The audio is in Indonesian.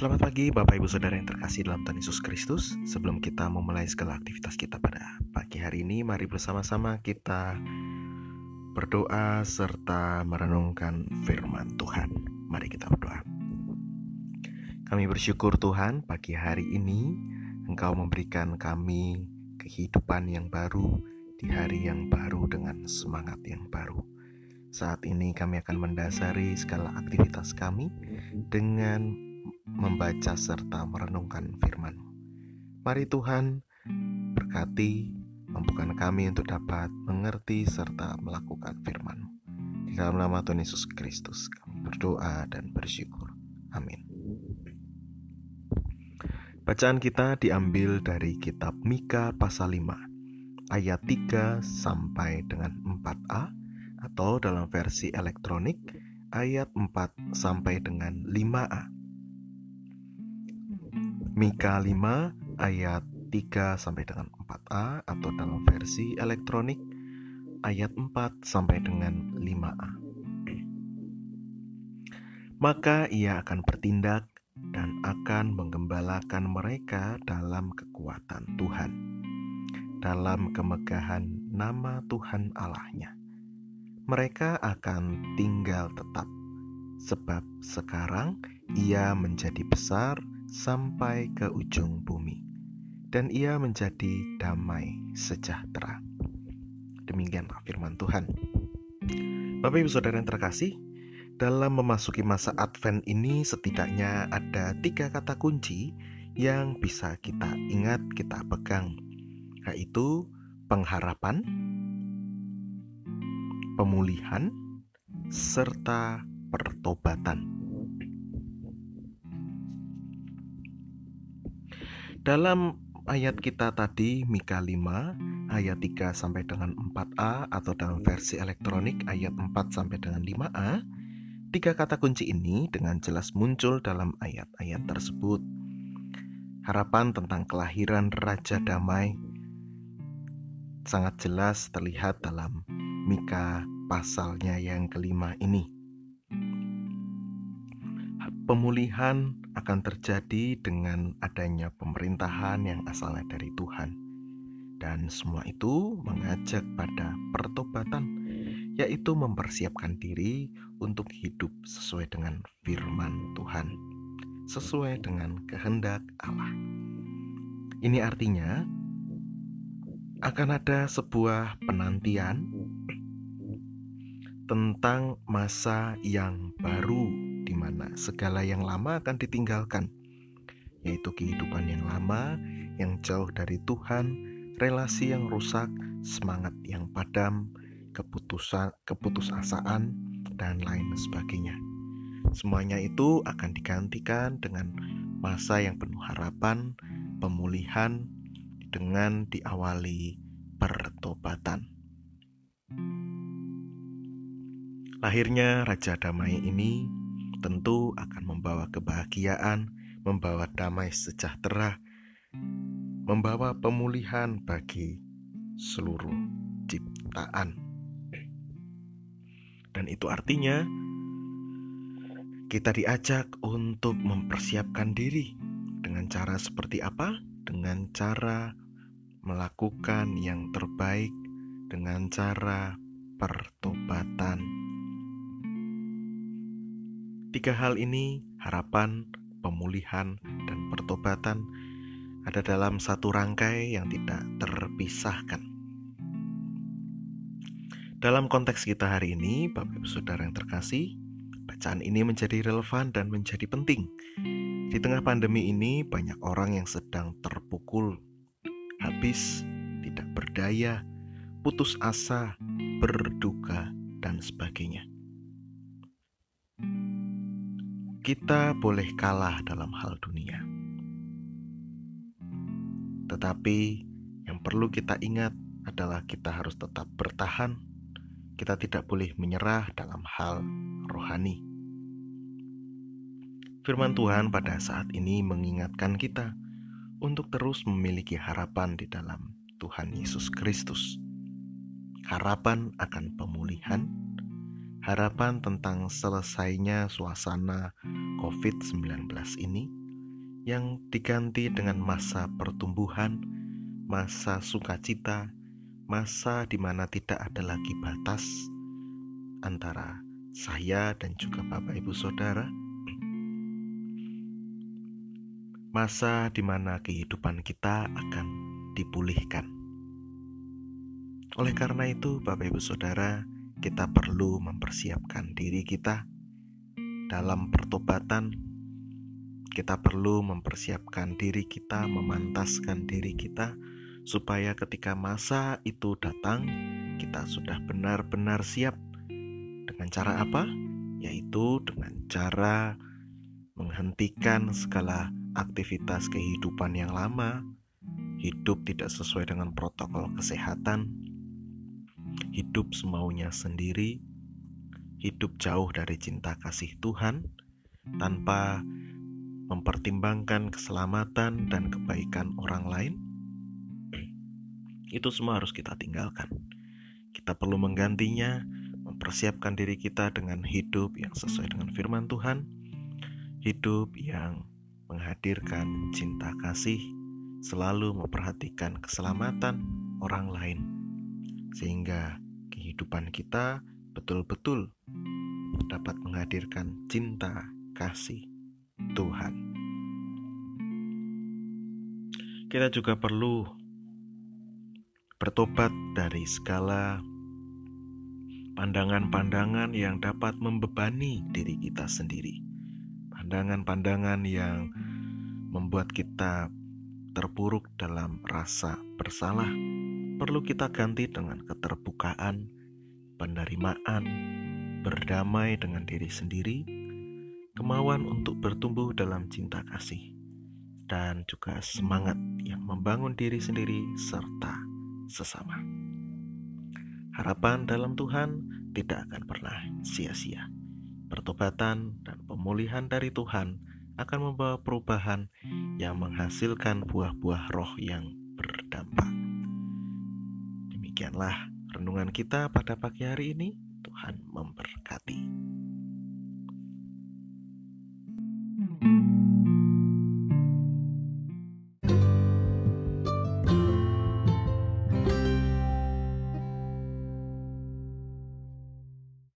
Selamat pagi Bapak Ibu Saudara yang terkasih dalam Tuhan Yesus Kristus. Sebelum kita memulai segala aktivitas kita pada pagi hari ini Mari bersama-sama kita berdoa serta merenungkan firman Tuhan. Mari kita berdoa. Kami bersyukur Tuhan pagi hari ini Engkau memberikan kami kehidupan yang baru Di hari yang baru dengan semangat yang baru. Saat ini kami akan mendasari segala aktivitas kami dengan membaca serta merenungkan firman Mari Tuhan berkati, mampukan kami untuk dapat mengerti serta melakukan firman Di dalam nama Tuhan Yesus Kristus kami berdoa dan bersyukur. Amin. Bacaan kita diambil dari kitab Mika pasal 5 ayat 3 sampai dengan 4a atau dalam versi elektronik ayat 4 sampai dengan 5a. Mika 5 ayat 3 sampai dengan 4a atau dalam versi elektronik ayat 4 sampai dengan 5a. Maka ia akan bertindak dan akan menggembalakan mereka dalam kekuatan Tuhan, dalam kemegahan nama Tuhan Allahnya. Mereka akan tinggal tetap, sebab sekarang ia menjadi besar sampai ke ujung bumi, dan ia menjadi damai sejahtera. Demikianlah firman Tuhan. Bapak Ibu Saudara yang terkasih, dalam memasuki masa Advent ini setidaknya ada tiga kata kunci yang bisa kita ingat, kita pegang, yaitu pengharapan, pemulihan, serta pertobatan. Dalam ayat kita tadi Mika 5 ayat 3 sampai dengan 4a atau dalam versi elektronik ayat 4 sampai dengan 5a, tiga kata kunci ini dengan jelas muncul dalam ayat-ayat tersebut. Harapan tentang kelahiran Raja Damai sangat jelas terlihat dalam Mika pasalnya yang kelima ini. Pemulihan akan terjadi dengan adanya pemerintahan yang asalnya dari Tuhan, dan semua itu mengajak pada pertobatan, yaitu mempersiapkan diri untuk hidup sesuai dengan firman Tuhan, sesuai dengan kehendak Allah. Ini artinya akan ada sebuah penantian tentang masa yang baru di mana segala yang lama akan ditinggalkan, yaitu kehidupan yang lama yang jauh dari Tuhan, relasi yang rusak, semangat yang padam, keputusan, keputusasaan, dan lain sebagainya. Semuanya itu akan digantikan dengan masa yang penuh harapan, pemulihan, dengan diawali pertobatan. Lahirnya Raja Damai ini tentu akan membawa kebahagiaan, membawa damai sejahtera, membawa pemulihan bagi seluruh ciptaan. Dan itu artinya kita diajak untuk mempersiapkan diri dengan cara seperti apa? Dengan cara melakukan yang terbaik, dengan cara pertobatan Tiga hal ini, harapan, pemulihan, dan pertobatan, ada dalam satu rangkai yang tidak terpisahkan. Dalam konteks kita hari ini, Bapak Ibu Saudara yang terkasih, bacaan ini menjadi relevan dan menjadi penting. Di tengah pandemi ini, banyak orang yang sedang terpukul, habis, tidak berdaya, putus asa, berduka, dan sebagainya. Kita boleh kalah dalam hal dunia, tetapi yang perlu kita ingat adalah kita harus tetap bertahan. Kita tidak boleh menyerah dalam hal rohani. Firman Tuhan pada saat ini mengingatkan kita untuk terus memiliki harapan di dalam Tuhan Yesus Kristus. Harapan akan pemulihan, harapan tentang selesainya suasana COVID-19 ini, yang diganti dengan masa pertumbuhan, masa sukacita, masa di mana tidak ada lagi batas antara saya dan juga Bapak Ibu Saudara. Masa di mana kehidupan kita akan dipulihkan. Oleh karena itu, Bapak Ibu Saudara, kita perlu mempersiapkan diri kita dalam pertobatan kita perlu mempersiapkan diri kita, memantaskan diri kita, supaya ketika masa itu datang, kita sudah benar-benar siap. Dengan cara apa? Yaitu dengan cara menghentikan segala aktivitas kehidupan yang lama, hidup tidak sesuai dengan protokol kesehatan, hidup semaunya sendiri, hidup jauh dari cinta kasih Tuhan, tanpa mempertimbangkan keselamatan dan kebaikan orang lain, itu semua harus kita tinggalkan. Kita perlu menggantinya, mempersiapkan diri kita dengan hidup yang sesuai dengan firman Tuhan, hidup yang menghadirkan cinta kasih, selalu memperhatikan keselamatan orang lain, sehingga kehidupan kita betul-betul dapat menghadirkan cinta kasih Tuhan. Kita juga perlu bertobat dari segala pandangan-pandangan yang dapat membebani diri kita sendiri. Pandangan-pandangan yang membuat kita terpuruk dalam rasa bersalah perlu kita ganti dengan keterbukaan, penerimaan, berdamai dengan diri sendiri, kemauan untuk bertumbuh dalam cinta kasih, dan juga semangat yang membangun diri sendiri serta sesama. Harapan dalam Tuhan tidak akan pernah sia-sia. Pertobatan dan pemulihan dari Tuhan akan membawa perubahan yang menghasilkan buah-buah roh yang. Demikianlah renungan kita pada pagi hari ini. Tuhan memberkati.